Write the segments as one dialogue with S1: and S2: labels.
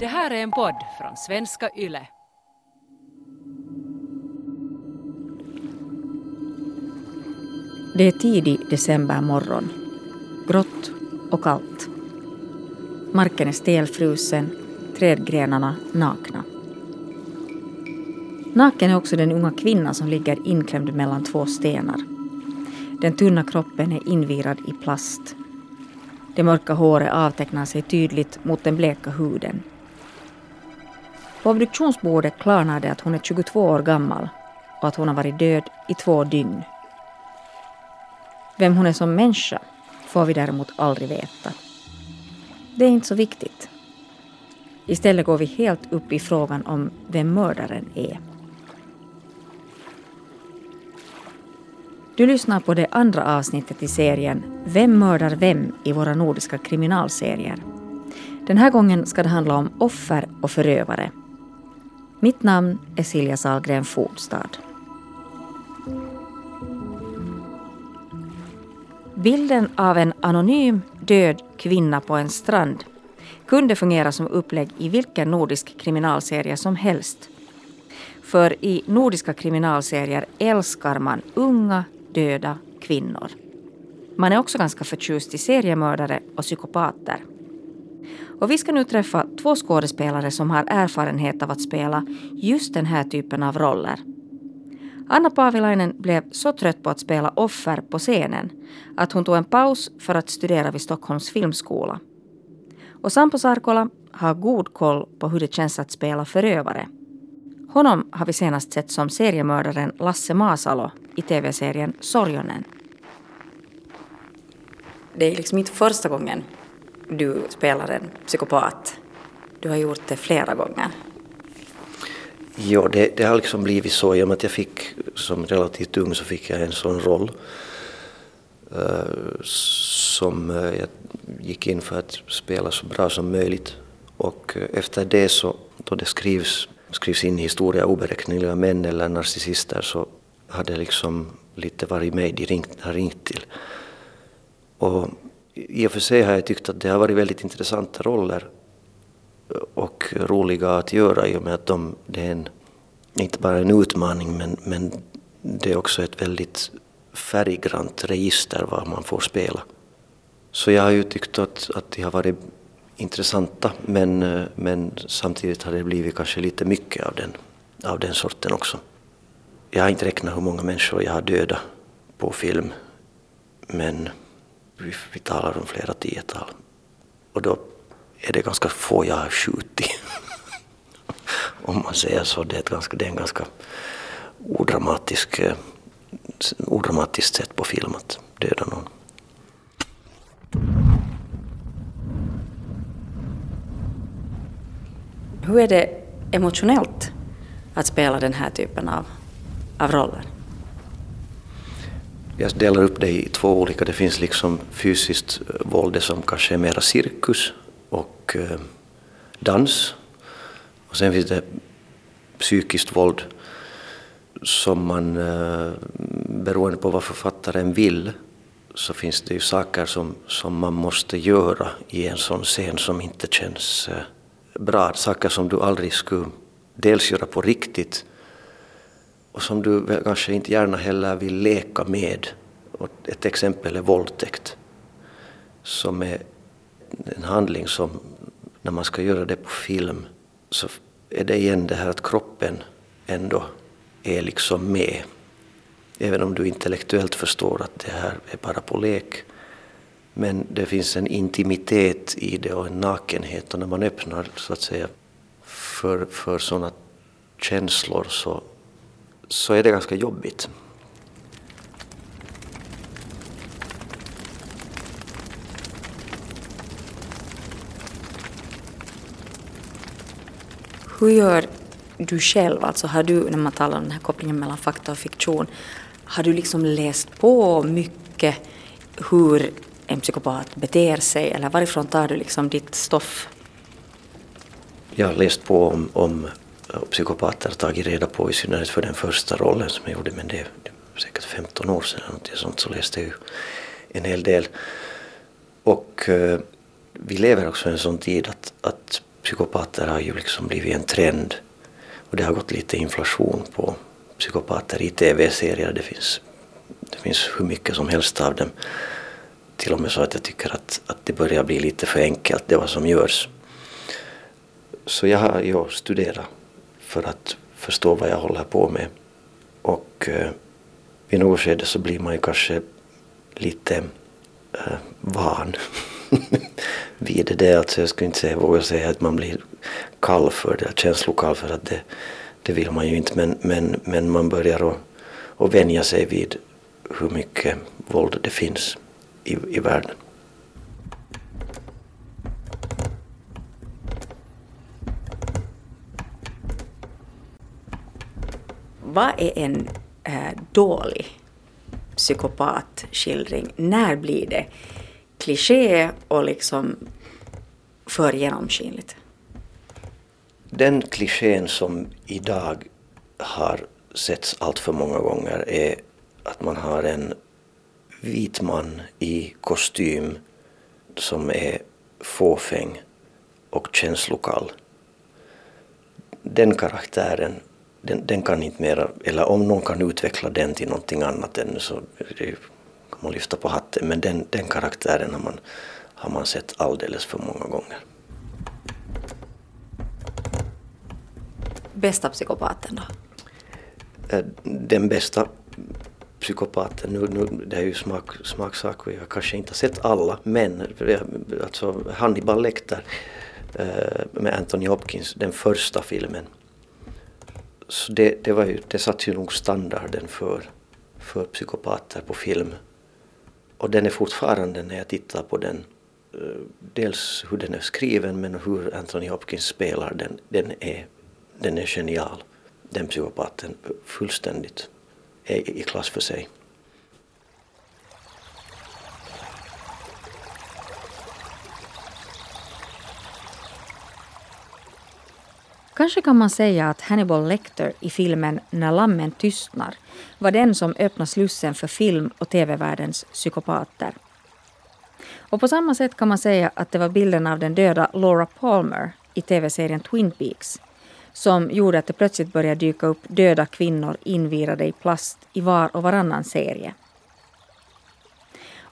S1: Det här är en podd från svenska YLE.
S2: Det är tidig decembermorgon. Grått och kallt. Marken är stelfrusen, trädgrenarna nakna. Naken är också den unga kvinnan som ligger inklämd mellan två stenar. Den tunna kroppen är invirad i plast. Det mörka håret avtecknar sig tydligt mot den bleka huden. På obduktionsbordet klarnar det att hon är 22 år gammal och att hon har varit död i två dygn. Vem hon är som människa får vi däremot aldrig veta. Det är inte så viktigt. Istället går vi helt upp i frågan om vem mördaren är. Du lyssnar på det andra avsnittet i serien Vem mördar vem i våra nordiska kriminalserier. Den här gången ska det handla om offer och förövare. Mitt namn är Silja Salgren Fordstad. Bilden av en anonym död kvinna på en strand kunde fungera som upplägg i vilken nordisk kriminalserie som helst. För i nordiska kriminalserier älskar man unga, döda kvinnor. Man är också ganska förtjust i seriemördare och psykopater. Och vi ska nu träffa två skådespelare som har erfarenhet av att spela just den här typen av roller. Anna Paavilainen blev så trött på att spela offer på scenen att hon tog en paus för att studera vid Stockholms filmskola. Och Sampo Sarkola har god koll på hur det känns att spela förövare. Honom har vi senast sett som seriemördaren Lasse Masalo i tv-serien Sorjonen. Det är liksom inte första gången du spelar en psykopat. Du har gjort det flera gånger.
S3: Ja, det, det har liksom blivit så. I och med att jag fick, som relativt ung, så fick jag en sån roll. Uh, som uh, jag gick in för att spela så bra som möjligt. Och uh, efter det så, då det skrivs, skrivs in i historia oberäkneliga män eller narcissister så hade liksom lite varit mig de ringt, har ringt till. Och i och för sig har jag tyckt att det har varit väldigt intressanta roller och roliga att göra i och med att de, det är en, inte bara en utmaning men, men det är också ett väldigt färggrant register vad man får spela. Så jag har ju tyckt att, att de har varit intressanta men, men samtidigt har det blivit kanske lite mycket av den, av den sorten också. Jag har inte räknat hur många människor jag har dödat på film men vi, vi talar om flera tiotal. Och då är det ganska få jag har skjutit. Om man säger så. Det är, ett ganska, det är en ganska odramatisk, eh, odramatiskt sätt på film att döda någon.
S2: Hur är det emotionellt att spela den här typen av, av roller?
S3: Jag delar upp det i två olika. Det finns liksom fysiskt eh, våld, det som kanske är mera cirkus och eh, dans. Och sen finns det psykiskt våld som man, eh, beroende på vad författaren vill, så finns det ju saker som, som man måste göra i en sån scen som inte känns bra. Saker som du aldrig skulle dels göra på riktigt och som du kanske inte gärna heller vill leka med. Och ett exempel är våldtäkt, som är en handling som när man ska göra det på film så är det igen det här att kroppen ändå är liksom med. Även om du intellektuellt förstår att det här är bara på lek. Men det finns en intimitet i det och en nakenhet och när man öppnar så att säga för, för sådana känslor så, så är det ganska jobbigt.
S2: Hur gör du själv, alltså har du, när man talar om den här kopplingen mellan fakta och fiktion, har du liksom läst på mycket hur en psykopat beter sig eller varifrån tar du liksom ditt stoff?
S3: Jag har läst på om, om psykopater, tagit reda på i synnerhet för den första rollen som jag gjorde, men det är säkert 15 år sedan eller sånt, så läste jag ju en hel del. Och eh, vi lever också i en sån tid att, att psykopater har ju liksom blivit en trend. Och det har gått lite inflation på psykopater i tv-serier. Det finns, det finns hur mycket som helst av dem. Till och med så att jag tycker att, att det börjar bli lite för enkelt det vad som görs. Så jag har ja, studerat för att förstå vad jag håller på med. Och eh, vid något skede så blir man ju kanske lite eh, van vid det. Alltså jag skulle inte säga, våga säga att man blir kall för det, känslokall för att det, det vill man ju inte. Men, men, men man börjar att, att vänja sig vid hur mycket våld det finns i, i världen.
S2: Vad är en eh, dålig psykopatskildring? När blir det kliché och liksom för genomskinligt?
S3: Den klichén som idag har setts allt för många gånger är att man har en vit man i kostym som är fåfäng och känslokall. Den karaktären, den, den kan inte mera, eller om någon kan utveckla den till någonting annat än så det kan man lyfta på hatten, men den, den karaktären har man, har man sett alldeles för många gånger.
S2: Bästa psykopaten då?
S3: Eh, den bästa psykopaten, nu, nu, det är ju smak, smaksak och jag kanske inte har sett alla, men alltså Hannibal Lecter eh, med Anthony Hopkins, den första filmen. Så det, det, var ju, det satte ju nog standarden för, för psykopater på film. Och den är fortfarande när jag tittar på den, eh, dels hur den är skriven men hur Anthony Hopkins spelar den, den är, den är genial. Den psykopaten fullständigt är i klass för sig.
S2: Kanske kan man säga att Hannibal Lecter i filmen När lammen tystnar var den som öppnade slussen för film och tv-världens psykopater. Och på samma sätt kan man säga att det var bilden av den döda Laura Palmer i tv-serien Twin Peaks som gjorde att det plötsligt började dyka upp döda kvinnor invirade i plast i var och varannan serie.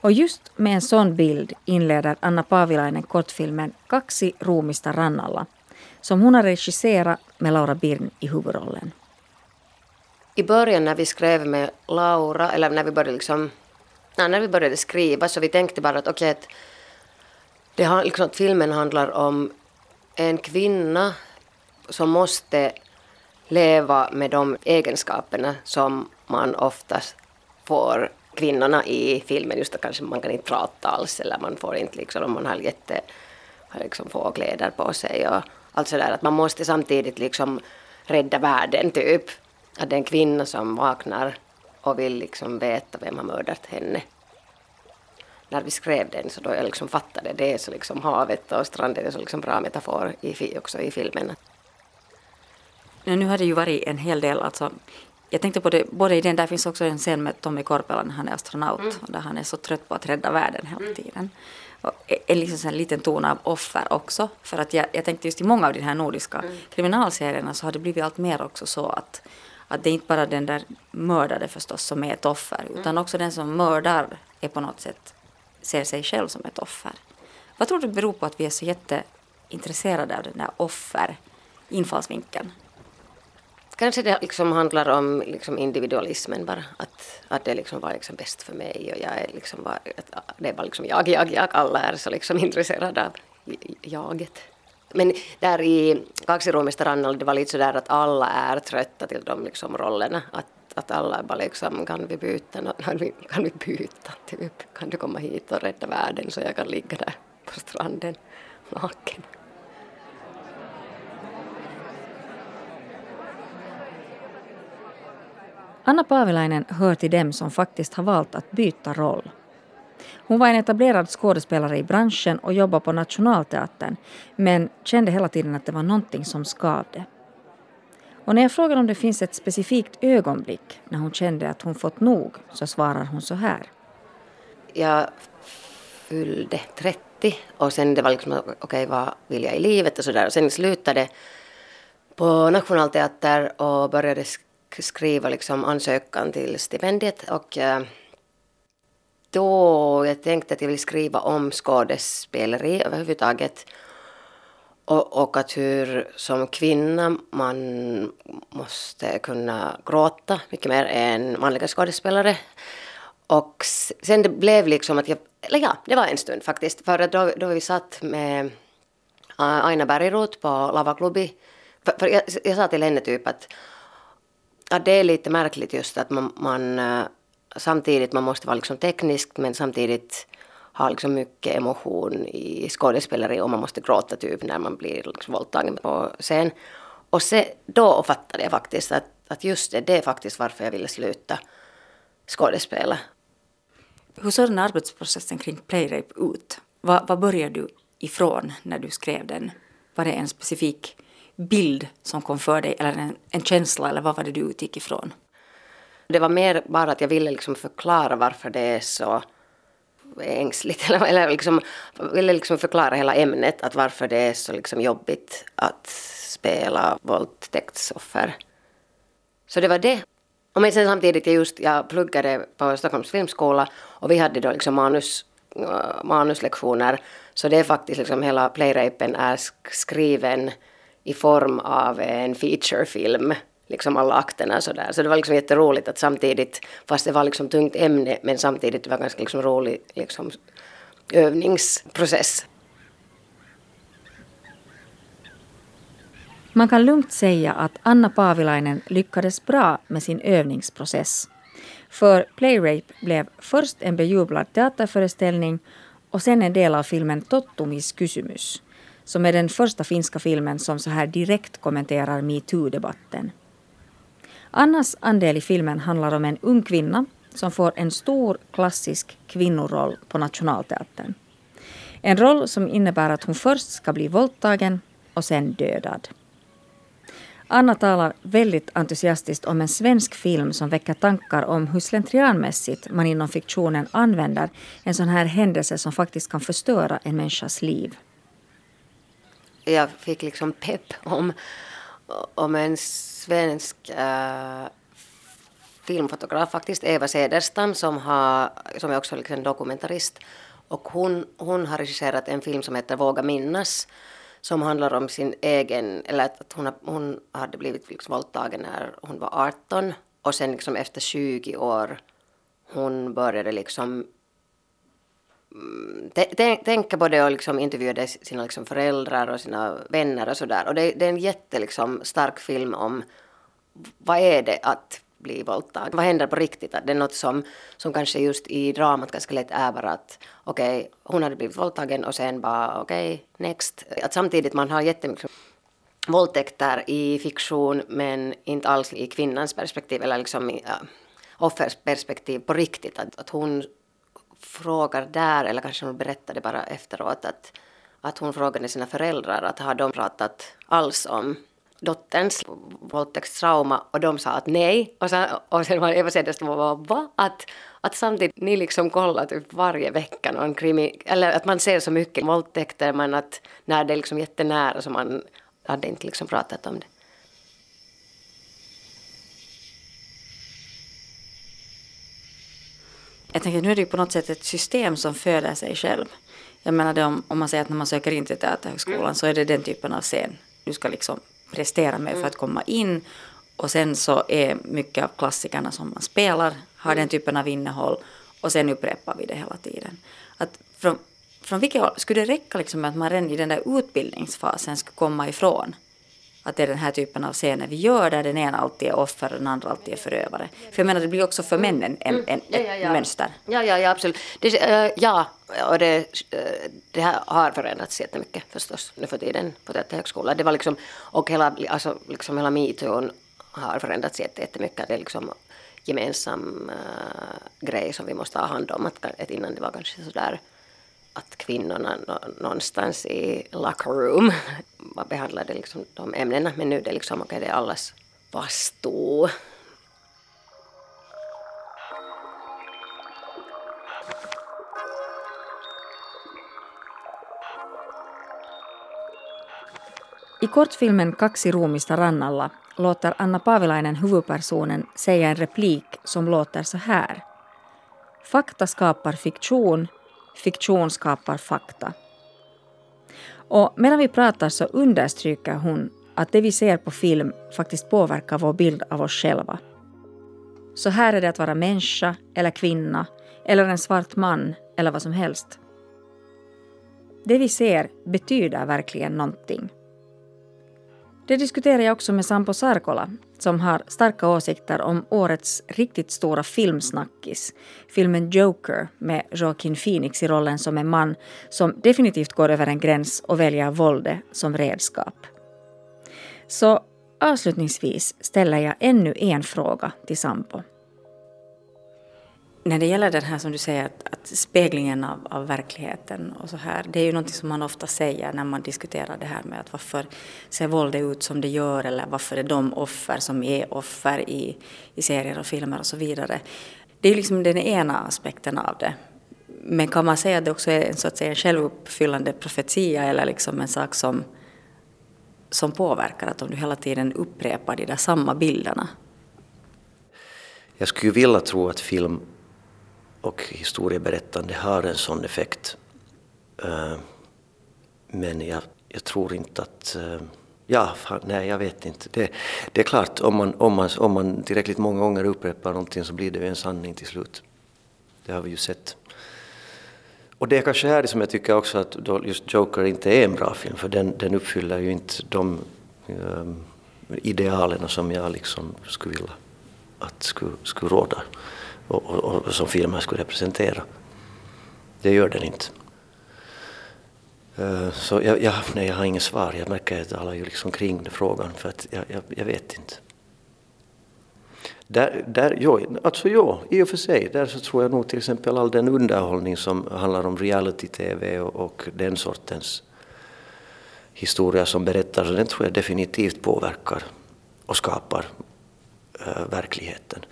S2: Och just med en sån bild inleder Anna Paavilainen kortfilmen Kaksi ruumista rannalla som hon har regisserat med Laura Birn i huvudrollen.
S4: I början när vi skrev med Laura, eller när vi började liksom, nej, när vi började skriva så vi tänkte bara att okej, okay, att, liksom, att filmen handlar om en kvinna som måste leva med de egenskaperna som man oftast får kvinnorna i filmen. Just att kanske man kan inte prata alls eller man får inte liksom, om man har jätte, har liksom få kläder på sig och Alltså där Att man måste samtidigt liksom rädda världen typ. Att det är en kvinna som vaknar och vill liksom veta vem har mördat henne. När vi skrev den så då jag liksom fattade det så liksom havet och stranden är så liksom bra metafor i, också i filmen.
S2: Nu har det ju varit en hel del, alltså, jag tänkte på det, både i den, där finns också en scen med Tommy Korpela när han är astronaut, mm. där han är så trött på att rädda världen hela mm. tiden. Och en, liksom en liten ton av offer också, för att jag, jag tänkte just i många av de här nordiska mm. kriminalserierna så har det blivit allt mer också så att, att det är inte bara den där mördade förstås som är ett offer, utan mm. också den som mördar är på något sätt ser sig själv som ett offer. Vad tror du beror på att vi är så jätteintresserade av den där offerinfallsvinkeln?
S4: Kanske det liksom handlar om liksom individualismen bara. Att, att det liksom var liksom bäst för mig och jag är liksom var, det är bara liksom jag, jag, jag. Alla är så liksom intresserade av jaget. Men där i Kaksirumista rannalla det var lite sådär att alla är trötta till de liksom rollerna. Att, att alla är bara liksom, kan vi byta? Kan vi, kan vi byta? Typ, kan du komma hit och rädda världen så jag kan ligga där på stranden naken?
S2: Anna Paavilainen hör till dem som faktiskt har valt att byta roll. Hon var en etablerad skådespelare i branschen och jobbade på Nationalteatern men kände hela tiden att det var någonting som skavde. Och när jag frågar om det finns ett specifikt ögonblick när hon kände att hon fått nog så svarar hon så här.
S4: Jag fyllde 30 och sen det var liksom okej okay, vad vill jag i livet och sådär och sen slutade på Nationalteater och började skriva skriva liksom ansökan till stipendiet och eh, då jag tänkte att jag vill skriva om skådespeleri överhuvudtaget. Och, och att hur som kvinna man måste kunna gråta mycket mer än manliga skådespelare. Och sen det blev liksom att jag, eller ja, det var en stund faktiskt, för att då, då vi satt med eh, Aina Bergroth på LavaKlubbi, för, för jag, jag sa till henne typ att, Ja, det är lite märkligt just att man, man eh, samtidigt, man måste vara liksom teknisk men samtidigt har liksom mycket emotion i skådespeleri och man måste gråta typ när man blir liksom våldtagen på scen. Och se, då fattade jag faktiskt att, att just det, det är faktiskt varför jag ville sluta skådespela.
S2: Hur såg den arbetsprocessen kring Playrape ut? Vad började du ifrån när du skrev den? Var det en specifik bild som kom för dig eller en, en känsla eller vad var det du utgick ifrån?
S4: Det var mer bara att jag ville liksom förklara varför det är så ängsligt. Eller, eller liksom, ville liksom förklara hela ämnet, att varför det är så liksom jobbigt att spela våldtäktsoffer. Så det var det. Och men sen samtidigt, jag, just, jag pluggade på Stockholms filmskola och vi hade då liksom manus, äh, manuslektioner. Så det är faktiskt liksom hela playrapen är skriven i form av en featurefilm liksom alla akterna sådär. Så det var liksom jätteroligt att samtidigt, fast det var liksom tungt ämne, men samtidigt det var ganska liksom rolig liksom övningsprocess.
S2: Man kan lugnt säga att Anna Paavilainen lyckades bra med sin övningsprocess. För Playrape blev först en bejublad teaterföreställning och sen en del av filmen Tottumis kysymys, som är den första finska filmen som så här direkt kommenterar metoo-debatten. Annas andel i filmen handlar om en ung kvinna som får en stor klassisk kvinnoroll på Nationalteatern. En roll som innebär att hon först ska bli våldtagen och sen dödad. Anna talar väldigt entusiastiskt om en svensk film som väcker tankar om hur slentrianmässigt man inom fiktionen använder en sån här händelse som faktiskt kan förstöra en människas liv.
S4: Jag fick liksom pepp om, om en svensk äh, filmfotograf faktiskt, Eva Cederstam, som, har, som är också liksom dokumentarist. Och hon, hon har regisserat en film som heter Våga minnas som handlar om sin egen, eller att hon, hon hade blivit liksom våldtagen när hon var 18 och sen liksom efter 20 år hon började liksom tänka på det och liksom intervjuade sina liksom föräldrar och sina vänner och sådär. Och det, det, är en jätte liksom stark film om vad är det att bli våldtagen? Vad händer på riktigt? Att det är något som, som kanske just i dramat ganska lätt är bara att okej, okay, hon hade blivit våldtagen och sen bara okej, okay, next. Att samtidigt man har jättemycket våldtäkter i fiktion men inte alls i kvinnans perspektiv eller liksom i uh, offers perspektiv på riktigt. Att, att hon frågar där, eller kanske hon berättade bara efteråt att, att hon frågade sina föräldrar att har de pratat alls om dotterns våldtäktstrauma och de sa att nej. Och sen, och sen var Eva Cederström var va? Att, att samtidigt ni liksom kollar typ varje vecka någon krimi, eller att man ser så mycket våldtäkter men att när det är liksom jättenära så man hade inte liksom pratat om det.
S2: Jag tänker nu är det ju på något sätt ett system som föder sig själv. Jag menar om, om man säger att när man söker in till Teaterhögskolan mm. så är det den typen av scen. Du ska liksom prestera med för att komma in. Och sen så är mycket av klassikerna som man spelar har den typen av innehåll och sen upprepar vi det hela tiden. Att från, från vilket håll, skulle det räcka liksom att man redan i den där utbildningsfasen skulle komma ifrån att det är den här typen av scener vi gör där den ena alltid är offer och den andra alltid är förövare. För jag menar det blir också för männen en, en, ett ja, ja, ja. mönster.
S4: Ja, ja, ja absolut. Det, äh, ja, och det, äh, det här har förändrats jättemycket förstås nu för tiden på Teaterhögskolan. Det var liksom, och hela, alltså, liksom hela metoo har förändrats jättemycket. Det är liksom gemensam äh, grej som vi måste ha hand om. Att, att innan det var kanske sådär att kvinnorna någonstans i locker room behandlade liksom de ämnena. Men nu är det liksom, okay, det är allas vastuu.
S2: I kortfilmen Kaksi ruumista rannalla låter Anna Paavilainen huvudpersonen säga en replik som låter så här. Fakta skapar fiktion fiktion skapar fakta. Och medan vi pratar så understryker hon att det vi ser på film faktiskt påverkar vår bild av oss själva. Så här är det att vara människa eller kvinna eller en svart man eller vad som helst. Det vi ser betyder verkligen någonting. Det diskuterar jag också med Sampo Sarkola som har starka åsikter om årets riktigt stora filmsnackis, filmen Joker med Joaquin Phoenix i rollen som en man som definitivt går över en gräns och väljer våldet som redskap. Så avslutningsvis ställer jag ännu en fråga till Sampo. När det gäller den här som du säger, att, att speglingen av, av, verkligheten och så här, det är ju någonting som man ofta säger när man diskuterar det här med att varför ser våldet ut som det gör eller varför är de offer som är offer i, i serier och filmer och så vidare. Det är ju liksom den ena aspekten av det. Men kan man säga att det också är en, så att säga, en självuppfyllande profetia eller liksom en sak som, som påverkar, att om du hela tiden upprepar de där samma bilderna?
S3: Jag skulle vilja tro att film och historieberättande har en sån effekt. Eh, men jag, jag tror inte att... Eh, ja, fan, nej, jag vet inte. Det, det är klart, om man, om, man, om man tillräckligt många gånger upprepar någonting så blir det ju en sanning till slut. Det har vi ju sett. Och det är kanske här som jag tycker också att just Joker inte är en bra film, för den, den uppfyller ju inte de ehm, um, idealen som jag liksom skulle vilja att skulle, skulle råda och, och, och som filmen skulle representera. Det gör den inte. Eh, så jag, jag, nej, jag har inget svar. Jag märker att jag talar liksom kring den frågan för att jag, jag, jag vet inte. Där, där, jo, alltså jo, i och för sig, där så tror jag nog till exempel all den underhållning som handlar om reality-tv och, och den sortens historia som berättar, den tror jag definitivt påverkar och skapar äh, verkligheten.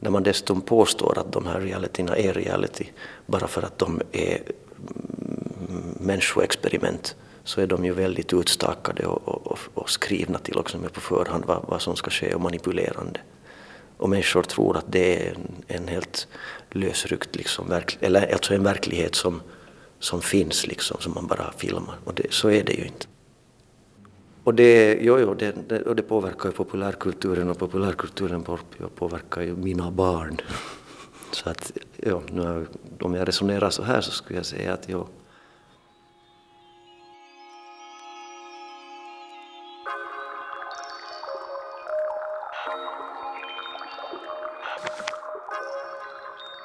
S3: När man dessutom påstår att de här realityna är reality bara för att de är mm, människoexperiment så är de ju väldigt utstakade och, och, och skrivna till också med på förhand vad, vad, som ska ske och manipulerande. Och människor tror att det är en, en helt lösryckt, liksom, eller alltså en verklighet som, som finns liksom, som man bara filmar. Och det, så är det ju inte. Och det, jo, jo, det, det, och det påverkar ju populärkulturen och populärkulturen påverkar ju mina barn. Så att, ja, nu, om jag resonerar så här så skulle jag säga att jo,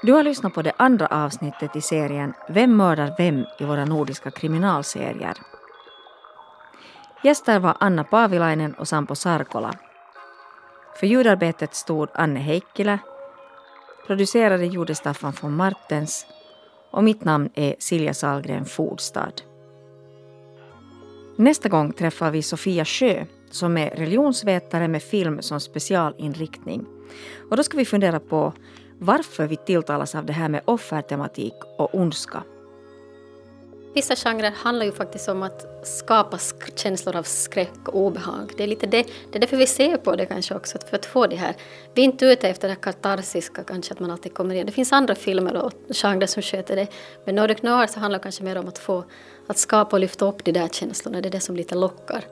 S2: Du har lyssnat på det andra avsnittet i serien Vem mördar vem i våra nordiska kriminalserier? Gäster var Anna Paavilainen och Sampo Sarkola. För ljudarbetet stod Anne Heikkilä. Producerade gjorde Staffan von Martens. Och mitt namn är Silja Salgren Fordstad. Nästa gång träffar vi Sofia Sjö som är religionsvetare med film som specialinriktning. Och då ska vi fundera på varför vi tilltalas av det här med offertematik och ondska.
S5: Vissa genrer handlar ju faktiskt om att skapa känslor av skräck och obehag. Det är lite det, det är därför vi ser på det kanske också, för att få det här. Vi är inte ute efter det katarsiska kanske, att man alltid kommer igen. Det finns andra filmer och genrer som sköter det. Men Nordic Noir så handlar det kanske mer om att få, att skapa och lyfta upp de där känslorna, det är det som lite lockar.